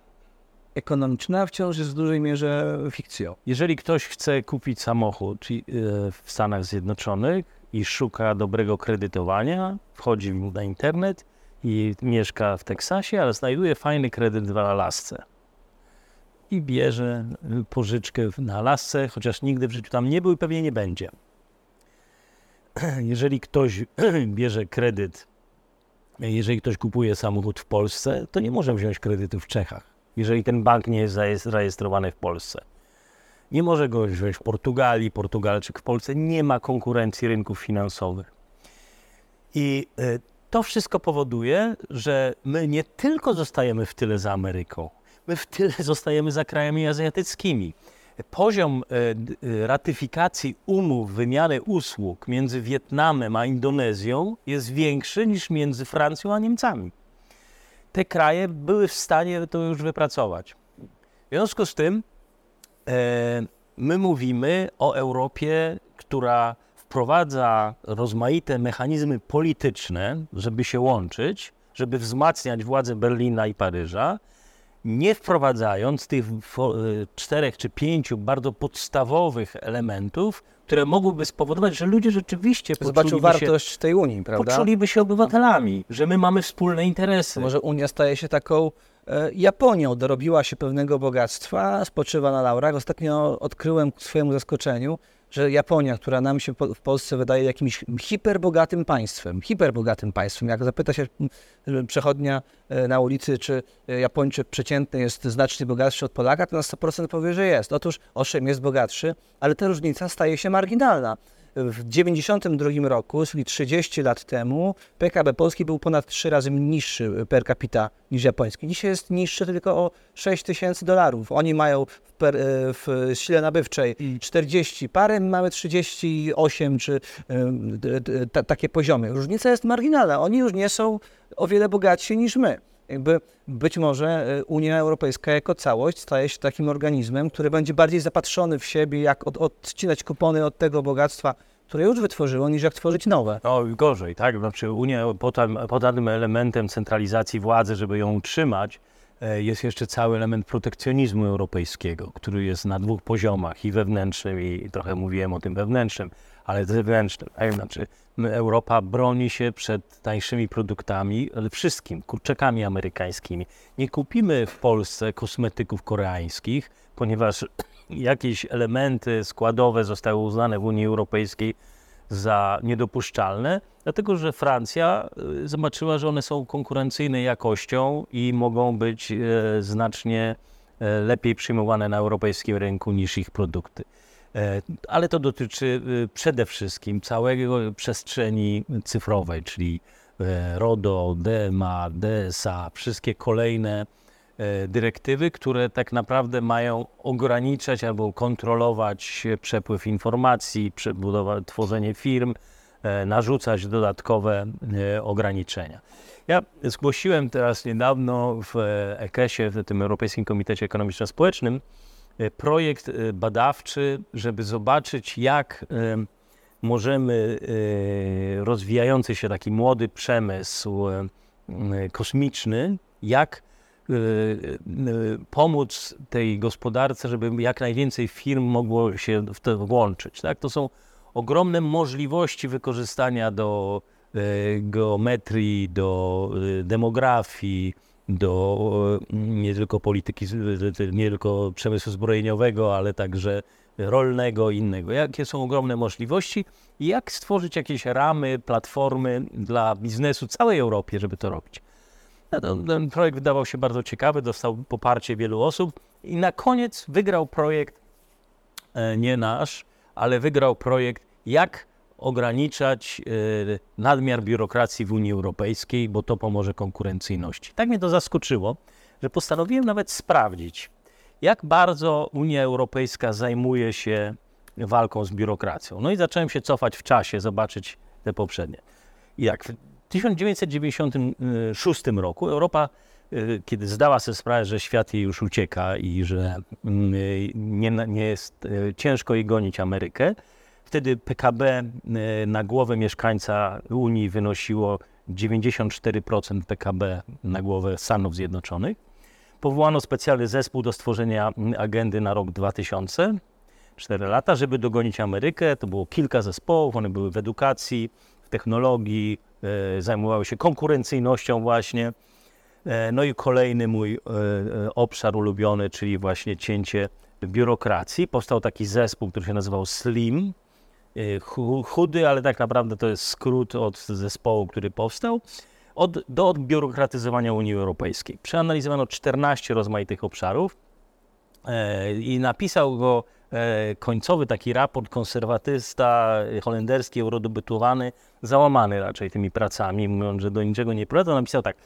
ekonomiczna wciąż jest w dużej mierze fikcją. Jeżeli ktoś chce kupić samochód w Stanach Zjednoczonych i szuka dobrego kredytowania, wchodzi na internet i mieszka w Teksasie, ale znajduje fajny kredyt w Alasce. I bierze pożyczkę na Alasce, chociaż nigdy w życiu tam nie był i pewnie nie będzie. Jeżeli ktoś bierze kredyt, jeżeli ktoś kupuje samochód w Polsce, to nie może wziąć kredytu w Czechach, jeżeli ten bank nie jest zarejestrowany w Polsce. Nie może go wziąć w Portugalii, Portugalczyk w Polsce. Nie ma konkurencji rynków finansowych. I e, to wszystko powoduje, że my nie tylko zostajemy w tyle za Ameryką, my w tyle zostajemy za krajami azjatyckimi. Poziom e, e, ratyfikacji umów wymiany usług między Wietnamem a Indonezją jest większy niż między Francją a Niemcami. Te kraje były w stanie to już wypracować. W związku z tym e, my mówimy o Europie, która wprowadza rozmaite mechanizmy polityczne, żeby się łączyć, żeby wzmacniać władze Berlina i Paryża, nie wprowadzając tych czterech czy pięciu bardzo podstawowych elementów, które mogłyby spowodować, że ludzie rzeczywiście zobaczył wartość się, tej Unii, prawda? Poczuliby się obywatelami, że my mamy wspólne interesy. Może Unia staje się taką e, Japonią, dorobiła się pewnego bogactwa, spoczywa na laurach. Ostatnio odkryłem ku swojemu zaskoczeniu, że Japonia, która nam się w Polsce wydaje jakimś hiperbogatym państwem, hiperbogatym państwem, jak zapyta się przechodnia e, na ulicy, czy e, Japończyk przeciętny jest znacznie bogatszy od Polaka, to na 100% powie, że jest. Otóż, owszem, jest bogatszy, ale ta różnica staje się marginalna. W 1992 roku, czyli 30 lat temu, PKB Polski był ponad 3 razy niższy per capita niż japoński. Dzisiaj jest niższy tylko o 6 tysięcy dolarów. Oni mają w, per, e, w sile nabywczej 40 parę, mamy 38 czy e, takie poziomy. Różnica jest marginalna. Oni już nie są o wiele bogatsi niż my jakby być może e, Unia Europejska jako całość staje się takim organizmem, który będzie bardziej zapatrzony w siebie, jak od, odcinać kupony od tego bogactwa, które już wytworzyło, niż jak tworzyć nowe. No gorzej, tak? Znaczy Unia pod danym elementem centralizacji władzy, żeby ją utrzymać, e, jest jeszcze cały element protekcjonizmu europejskiego, który jest na dwóch poziomach, i wewnętrznym, i trochę mówiłem o tym wewnętrznym, ale zewnętrznym. Znaczy Europa broni się przed tańszymi produktami, ale wszystkim, kurczakami amerykańskimi. Nie kupimy w Polsce kosmetyków koreańskich, ponieważ jakieś elementy składowe zostały uznane w Unii Europejskiej za niedopuszczalne, dlatego że Francja y, zobaczyła, że one są konkurencyjne jakością i mogą być e, znacznie e, lepiej przyjmowane na europejskim rynku niż ich produkty. E, ale to dotyczy y, przede wszystkim całego przestrzeni cyfrowej, czyli e, RODO, DMA, DSA, wszystkie kolejne e, dyrektywy, które tak naprawdę mają ograniczać albo kontrolować przepływ informacji, tworzenie firm, narzucać dodatkowe ograniczenia. Ja zgłosiłem teraz niedawno w EKS-ie, w tym Europejskim Komitecie Ekonomiczno-Społecznym, projekt e, badawczy, żeby zobaczyć, jak e, możemy rozwijający się taki młody przemysł kosmiczny, jak pomóc tej gospodarce, żeby jak najwięcej firm mogło się w to włączyć. Tak? To są ogromne możliwości wykorzystania do geometrii, do demografii, do nie tylko polityki, nie tylko przemysłu zbrojeniowego, ale także rolnego i innego. Jakie są ogromne możliwości i jak stworzyć jakieś ramy, platformy dla biznesu całej Europie, żeby to robić. No, ten projekt wydawał się bardzo ciekawy, dostał poparcie wielu osób i na koniec wygrał projekt, e, nie nasz, ale wygrał projekt, jak ograniczać e, nadmiar biurokracji w Unii Europejskiej, bo to pomoże konkurencyjności. Tak mnie to zaskoczyło, że postanowiłem nawet sprawdzić, jak bardzo Unia Europejska zajmuje się walką z biurokracją. No i zacząłem się cofać w czasie, zobaczyć te poprzednie. I jak w 1996 roku Europa, e, kiedy zdała sobie sprawę, że świat jej już ucieka i że mm, nie, nie jest e, ciężko jej gonić Amerykę, Wtedy PKB e, na głowę mieszkańca Unii wynosiło 94% PKB na głowę Stanów Zjednoczonych. Powołano specjalny zespół do stworzenia agendy na rok 2000, 4 lata, żeby dogonić Amerykę. To było kilka zespołów, one były w edukacji, w technologii, e, zajmowały się konkurencyjnością właśnie. E, no i kolejny mój obszar ulubiony, czyli właśnie cięcie biurokracji. Powstał taki zespół, który się nazywał SLIM, Y, chudy, ale tak naprawdę to jest skrót od zespołu, który powstał, od, do odbiurokratyzowania Unii Europejskiej. Przeanalizowano 14 rozmaitych obszarów e, i napisał go e, końcowy taki raport konserwatysta holenderski, eurodobytowany, załamany raczej tymi pracami, mówiąc, że do niczego nie prowadzi. Napisał tak,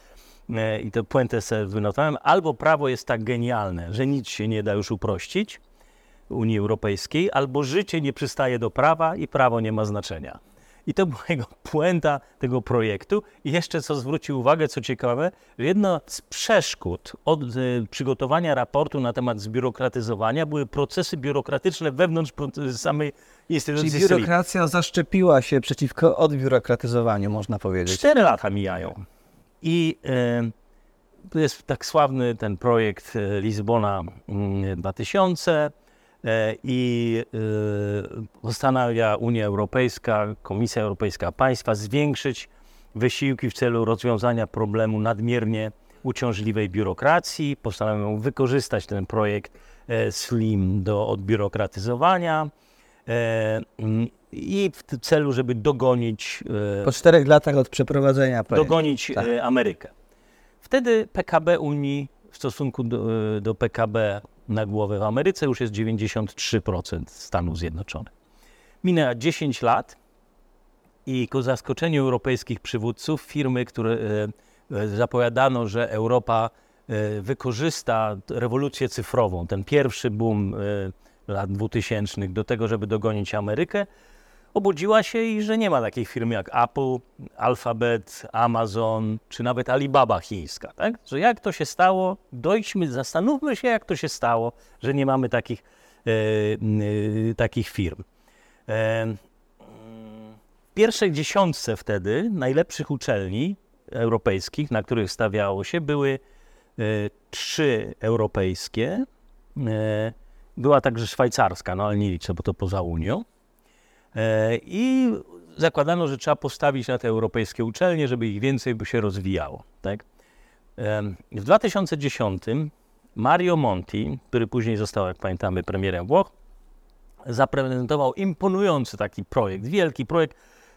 e, i to puentę sobie wynotowałem, albo prawo jest tak genialne, że nic się nie da już uprościć, Unii Europejskiej, albo życie nie przystaje do prawa i prawo nie ma znaczenia. I to była jego puenta tego projektu. I jeszcze co zwrócił uwagę, co ciekawe, że jedna z przeszkód od y, przygotowania raportu na temat zbiurokratyzowania były procesy biurokratyczne wewnątrz samej instytucji. Czyli biurokracja zaszczepiła się przeciwko odbiurokratyzowaniu, można powiedzieć. Cztery lata mijają. I y, to jest tak sławny ten projekt y, Lizbona 2000 mm, E, i e, postanawia Unia Europejska, Komisja Europejska, państwa zwiększyć wysiłki w celu rozwiązania problemu nadmiernie uciążliwej biurokracji. Postanawiają wykorzystać ten projekt e, SLIM do odbiurokratyzowania. e, i w celu, żeby dogonić, e, Po czterech latach od przeprowadzenia projektu. dogonić tak. e, Amerykę. Wtedy PKB Unii w stosunku do, e, do PKB na głowę w Ameryce już jest 93% Stanów Zjednoczonych. Minęło 10 lat i ku zaskoczeniu europejskich przywódców firmy, które e, e, zapowiadano, że Europa e, wykorzysta rewolucję cyfrową, ten pierwszy boom lat 2000 do tego, żeby dogonić Amerykę, obudziła się i że nie ma takich firm jak Apple, Alphabet, Amazon, czy nawet Alibaba chińska. Tak? Że jak to się stało, dojdźmy, zastanówmy się, jak to się stało, że nie mamy takich, e, e, takich firm. E, w pierwszej dziesiątce wtedy najlepszych uczelni europejskich, na których stawiało się, były e, trzy europejskie. E, była także szwajcarska, no ale nie liczę, bo to poza Unią. E, I zakładano, że trzeba postawić na te europejskie uczelnie, żeby ich więcej by się rozwijało. Tak? W 2010 Mario Monti, który później został, jak pamiętamy, premierem Włoch, zaprezentował imponujący taki projekt, wielki projekt,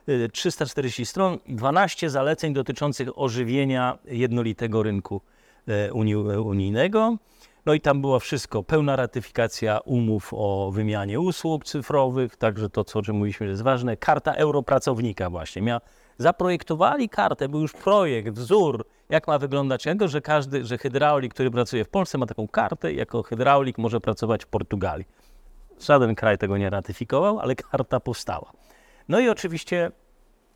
y, 340 stron, 12 zaleceń dotyczących ożywienia jednolitego rynku e, unijnego. No i tam było wszystko, pełna ratyfikacja umów o wymianie usług cyfrowych, także to, co, o czym mówiliśmy, jest ważne, karta europracownika właśnie. Mia, zaprojektowali kartę, był już projekt, wzór, jak ma wyglądać tego, że każdy, że hydraulik, który pracuje w Polsce ma taką kartę jako hydraulik może pracować w Portugalii. Żaden kraj tego nie ratyfikował, ale karta powstała. No i oczywiście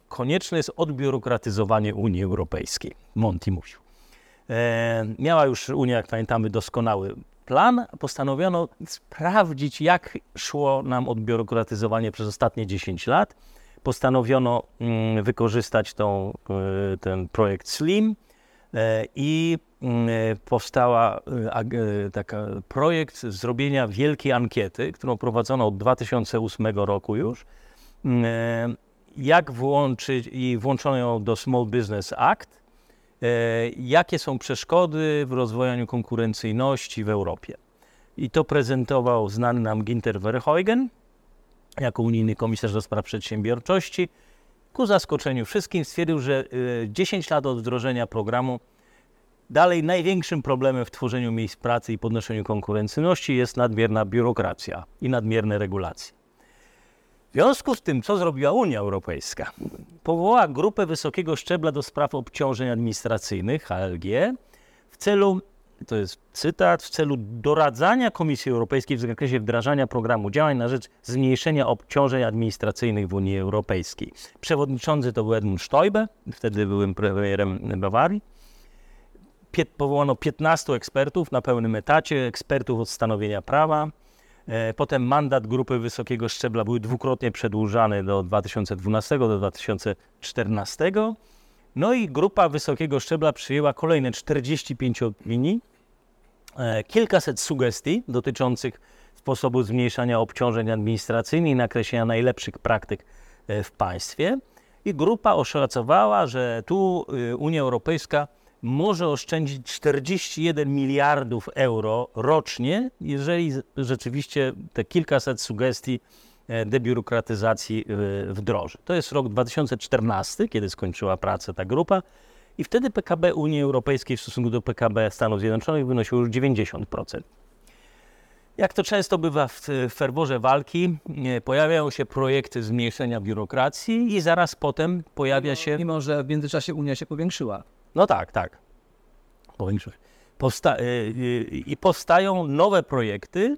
konieczne jest odbiurokratyzowanie Unii Europejskiej. Monti mówił. E, miała już Unia, jak pamiętamy, doskonały plan. Postanowiono sprawdzić, jak szło nam odbiurokratyzowanie przez ostatnie 10 lat. Postanowiono mm, wykorzystać tą, e, ten projekt SLIM e, i mm, powstała taka projekt zrobienia wielkiej ankiety, którą prowadzono od 2008 roku już. Mm, Jak włączyć i włączono ją do Small Business Act, jakie są przeszkody w rozwojaniu konkurencyjności w Europie. I to prezentował znany nam Ginter Verheugen jako unijny komisarz do spraw przedsiębiorczości. Ku zaskoczeniu wszystkim stwierdził, że e, 10 lat od wdrożenia programu dalej największym problemem w tworzeniu miejsc pracy i podnoszeniu konkurencyjności jest nadmierna biurokracja i nadmierne regulacje. Związku z tym, co zrobiła Unia Europejska? Powołała grupę wysokiego szczebla do spraw obciążeń administracyjnych, HLG, w celu, to jest cytat, w celu doradzania Komisji Europejskiej w zakresie wdrażania programu działań na rzecz zmniejszenia obciążeń administracyjnych w Unii Europejskiej. Przewodniczący to był Edmund Stoiber, wtedy byłem premierem Bawarii. Powołano 15 ekspertów na pełnym etacie, ekspertów od stanowienia prawa. E, Potem mandat grupy wysokiego szczebla był dwukrotnie przedłużany do 2012 do 2014. No i grupa wysokiego szczebla przyjęła kolejne 45 opinii, e, kilkaset sugestii dotyczących sposobu zmniejszania obciążeń administracyjnych i nakreślenia najlepszych praktyk e, w państwie. I grupa oszacowała, że tu y, Unia Europejska może oszczędzić 41 miliardów euro rocznie, jeżeli rzeczywiście te kilkaset sugestii e, debiurokratyzacji y, wdroży. To jest rok 2014, kiedy skończyła pracę ta grupa i wtedy PKB Unii Europejskiej w stosunku do PKB Stanów Zjednoczonych wynosiło już 90%. Jak to często bywa w w ferworze walki, e, pojawiają się projekty zmniejszenia biurokracji i zaraz potem pojawia się Mimo, że w międzyczasie Unia się powiększyła. No tak, tak. Powiększyłeś. Powsta- y, y, I powstają nowe projekty,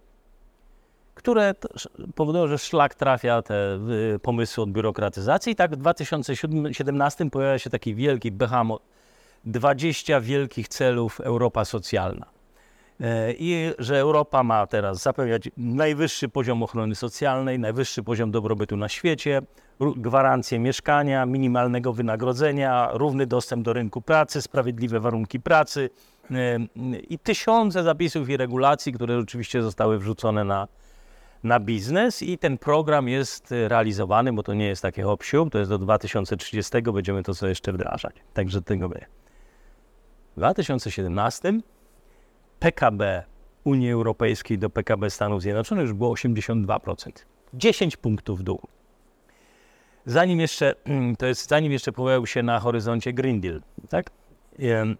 które powodują, że szlak trafia te pomysły od biurokratyzacji. I tak w 2017 pojawia się taki wielki behemoth, 20 wielkich celów Europa socjalna. E, I że Europa ma teraz zapewniać najwyższy poziom ochrony socjalnej, najwyższy poziom dobrobytu na świecie, gwarancję mieszkania, minimalnego wynagrodzenia, równy dostęp do rynku pracy, sprawiedliwe warunki pracy e, i tysiące zapisów i regulacji, które oczywiście zostały wrzucone na, na biznes i ten program jest e, realizowany, bo to nie jest takie hop to jest do 2030, będziemy to sobie jeszcze wdrażać. Także tego będzie. W 2017 PKB Unii Europejskiej do PKB Stanów Zjednoczonych już było 82%. 10 punktów w dół. Zanim jeszcze, to jest zanim jeszcze pojawił się na horyzoncie Green Deal, tak? E,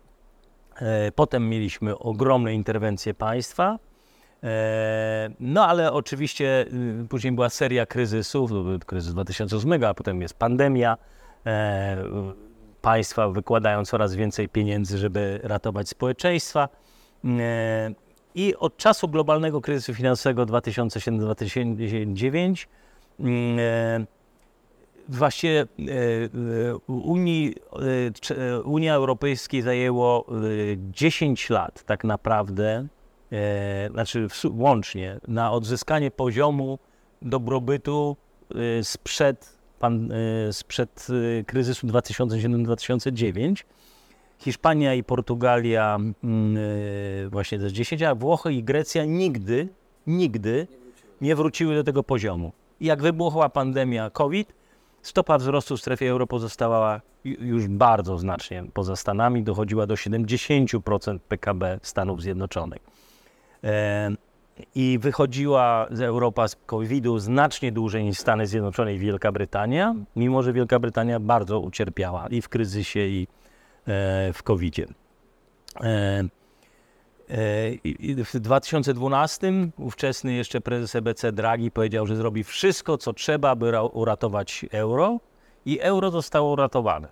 potem mieliśmy ogromne interwencje państwa, e, no ale oczywiście y, później była seria kryzysów, kryzys 2008, a potem jest pandemia. E, państwa wykładają coraz więcej pieniędzy, żeby ratować społeczeństwa. I od czasu globalnego kryzysu finansowego 2007-2009 Właściwie e, e, Unii, e, Unia Europejskiej zajęło 10 lat tak naprawdę, znaczy łącznie, na odzyskanie poziomu dobrobytu sprzed, pan, sprzed kryzysu 2007-2009. Hiszpania i Portugalia mm, właśnie to 10, a Włochy i Grecja nigdy, nigdy nie wróciły do tego poziomu. Jak wybuchła pandemia COVID, Stopa wzrostu w strefie euro pozostała już bardzo znacznie poza Stanami, dochodziła do 70% PKB Stanów Zjednoczonych. I wychodziła z Europa z COVID-u znacznie dłużej niż Stany Zjednoczone i Wielka Brytania, mimo że Wielka Brytania bardzo ucierpiała i w kryzysie, i e, w COVID-zie. E, w 2012 ówczesny jeszcze prezes EBC Draghi powiedział, że zrobi wszystko, co trzeba, by uratować euro i euro zostało uratowane.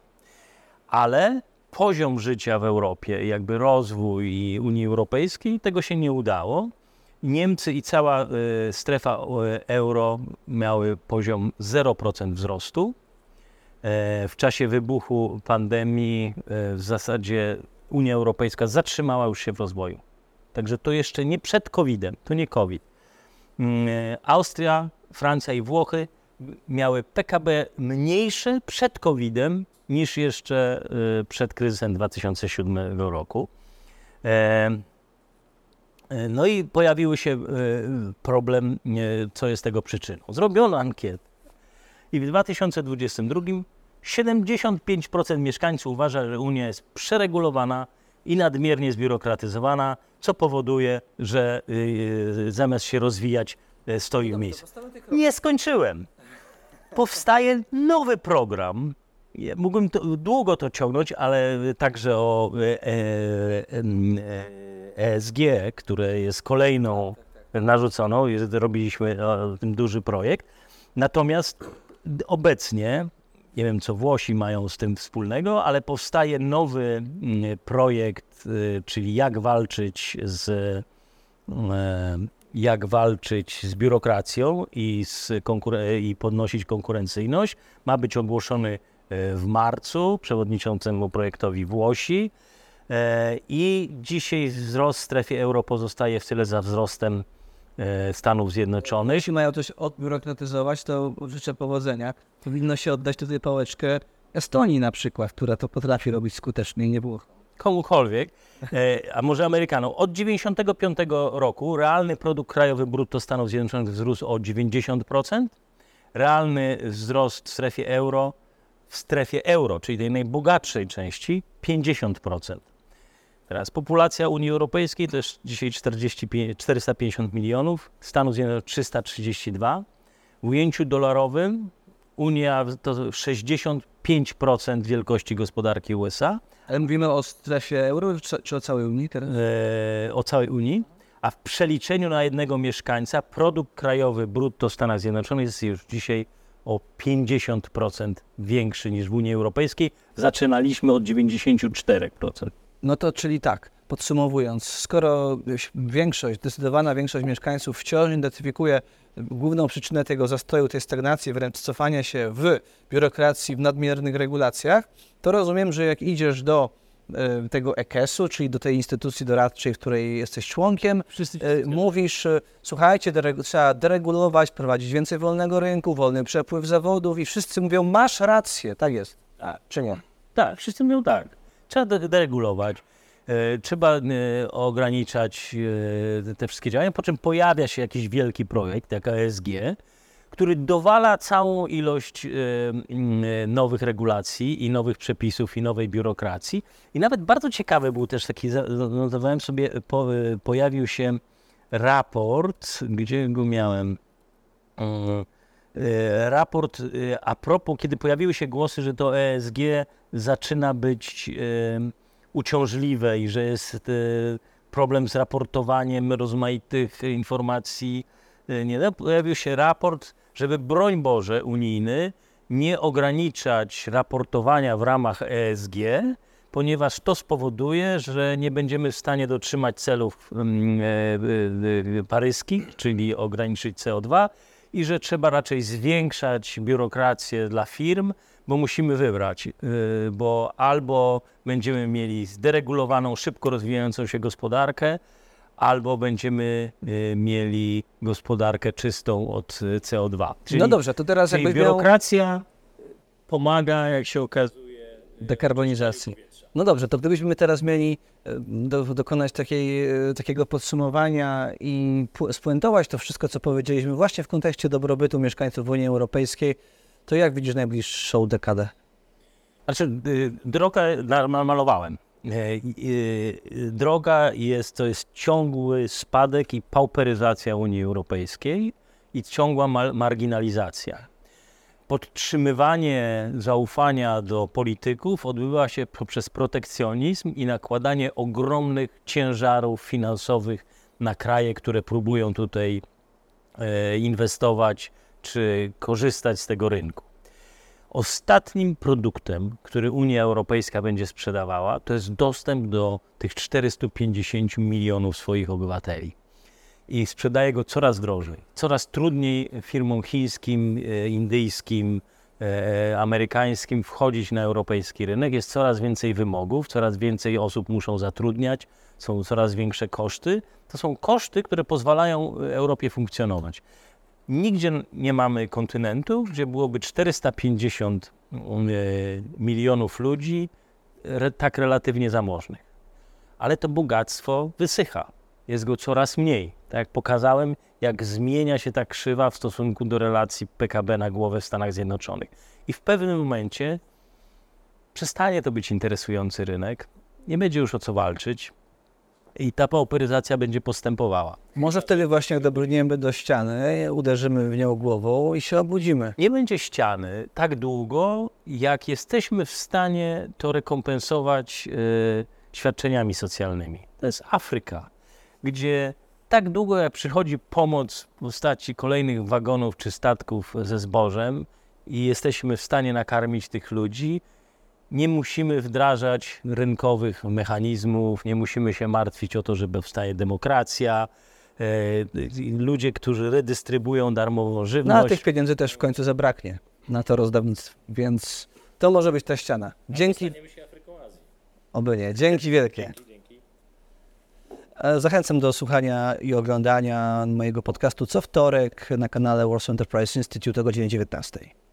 Ale poziom życia w Europie, jakby rozwój Unii Europejskiej, tego się nie udało. Niemcy i cała e, strefa e, euro miały poziom 0% wzrostu. W czasie wybuchu pandemii w zasadzie Unia Europejska zatrzymała już się w rozwoju. Także to jeszcze nie przed COVID-em, to nie COVID. Mm, e, Austria, Francja i Włochy miały PKB mniejsze przed COVID-em niż jeszcze e, przed kryzysem 2007 roku. E, no i pojawiły się problem, co jest tego przyczyną. Zrobiono ankietę i w 2022 75% mieszkańców uważa, że Unia jest przeregulowana i nadmiernie zbiurokratyzowana, co powoduje, że yy, zamiast się rozwijać, yy, stoi w miejscu. Nie skończyłem. Powstaje nowy program. Mógłbym to, długo to ciągnąć, ale także o ESG, e, e, które jest kolejną narzuconą. Robiliśmy o tym duży projekt. Natomiast obecnie nie wiem, co Włosi mają z tym wspólnego, ale powstaje nowy mm, projekt, y, czyli jak walczyć z, y, jak walczyć z biurokracją i, z i podnosić konkurencyjność. Ma być ogłoszony y, w marcu przewodniczącemu projektowi Włosi. I dzisiaj wzrost w strefie euro pozostaje w tyle za wzrostem Stanów Zjednoczonych. Jeśli mają coś odbiurokratyzować, to życzę powodzenia. Powinno się oddać tutaj pałeczkę Estonii na przykład, która to potrafi robić skutecznie i nie było. Komukolwiek, e, a może Amerykanom. Od 1995 roku realny produkt krajowy brutto Stanów Zjednoczonych wzrósł o 90%. Realny wzrost w strefie euro, w strefie euro, czyli tej najbogatszej części, 50%. Teraz populacja Unii Europejskiej to jest dzisiaj 45, 450 milionów, Stanów Zjednoczonych 332. W ujęciu dolarowym Unia to 65% wielkości gospodarki USA. Ale mówimy o strefie euro czy o całej Unii teraz? E, o całej Unii. A w przeliczeniu na jednego mieszkańca produkt krajowy brutto Stanów Zjednoczonych jest już dzisiaj o 50% większy niż w Unii Europejskiej. Zaczynaliśmy od 94%. No to czyli tak, podsumowując, skoro większość, zdecydowana większość mieszkańców wciąż identyfikuje główną przyczynę tego zastoju, tej stagnacji, wręcz cofania się w biurokracji, w nadmiernych regulacjach, to rozumiem, że jak idziesz do e, tego EKS-u, czyli do tej instytucji doradczej, w której jesteś członkiem, wszyscy, wszyscy mówisz, e, słuchajcie, deregu trzeba deregulować, prowadzić więcej wolnego rynku, wolny przepływ zawodów i wszyscy mówią, masz rację, tak jest, A, czy nie? Tak, wszyscy mówią tak. Trzeba deregulować, e, trzeba e, ograniczać e, te wszystkie działania, po czym pojawia się jakiś wielki projekt, jak ASG, który dowala całą ilość nowych regulacji i nowych przepisów i nowej biurokracji. I nawet bardzo ciekawy był też taki, notowałem sobie, pojawił się raport, gdzie go miałem, E, raport e, a propos, kiedy pojawiły się głosy, że to ESG zaczyna być e, uciążliwe i że jest problem z raportowaniem rozmaitych informacji, nie, no, pojawił się raport, żeby broń Boże unijny nie ograniczać raportowania w ramach ESG, ponieważ to spowoduje, że nie będziemy w stanie dotrzymać celów mm, paryskich, czyli ograniczyć CO2 i że trzeba raczej zwiększać biurokrację dla firm, bo musimy wybrać, y, bo albo będziemy mieli zderegulowaną, szybko rozwijającą się gospodarkę, albo będziemy y, mieli gospodarkę czystą od y, CO2. Czyli, no dobrze, to teraz jakbyś biurokracja miał... pomaga, jak się okazuje, dekarbonizacji. No dobrze, to gdybyśmy teraz mieli e, do, dokonać takiej, e, takiego podsumowania i spuentować to wszystko, co powiedzieliśmy właśnie w kontekście dobrobytu mieszkańców Unii Europejskiej, to jak widzisz najbliższą dekadę? Znaczy, y, drogę malowałem. E, droga jest, to jest ciągły spadek i pauperyzacja Unii Europejskiej i ciągła marginalizacja podtrzymywanie zaufania do polityków odbywa się poprzez protekcjonizm i nakładanie ogromnych ciężarów finansowych na kraje, które próbują tutaj e, inwestować czy korzystać z tego rynku. Ostatnim produktem, który Unia Europejska będzie sprzedawała, to jest dostęp do tych 450 milionów swoich obywateli i sprzedaje go coraz drożej. Coraz trudniej firmom chińskim, e, indyjskim, e, amerykańskim wchodzić na europejski rynek. Jest coraz więcej wymogów, coraz więcej osób muszą zatrudniać, są coraz większe koszty. To są koszty, które pozwalają Europie funkcjonować. Nigdzie nie mamy kontynentu, gdzie byłoby 450 e, milionów ludzi tak relatywnie zamożnych. Ale to bogactwo wysycha jest go coraz mniej. Tak jak pokazałem, jak zmienia się ta krzywa w stosunku do relacji PKB na głowę w Stanach Zjednoczonych. I w pewnym momencie przestanie to być interesujący rynek, nie będzie już o co walczyć i ta pauperyzacja będzie postępowała. Może wtedy właśnie jak dobrniemy do ściany, uderzymy w nią głową i się obudzimy. Nie będzie ściany tak długo, jak jesteśmy w stanie to rekompensować yy, świadczeniami socjalnymi. To jest Afryka gdzie tak długo jak przychodzi pomoc w postaci kolejnych wagonów czy statków ze zbożem i jesteśmy w stanie nakarmić tych ludzi, nie musimy wdrażać rynkowych mechanizmów, nie musimy się martwić o to, że powstaje demokracja. E, ludzie, którzy redystrybują darmową żywność. No a tych pieniędzy też w końcu zabraknie na to rozdawnictwo, więc to może być ta ściana. Dzięki. Oby nie. Dzięki wielkie. E, zachęcam do słuchania i oglądania mojego podcastu co wtorek na kanale Warsaw Enterprise Institute o godzinie 19.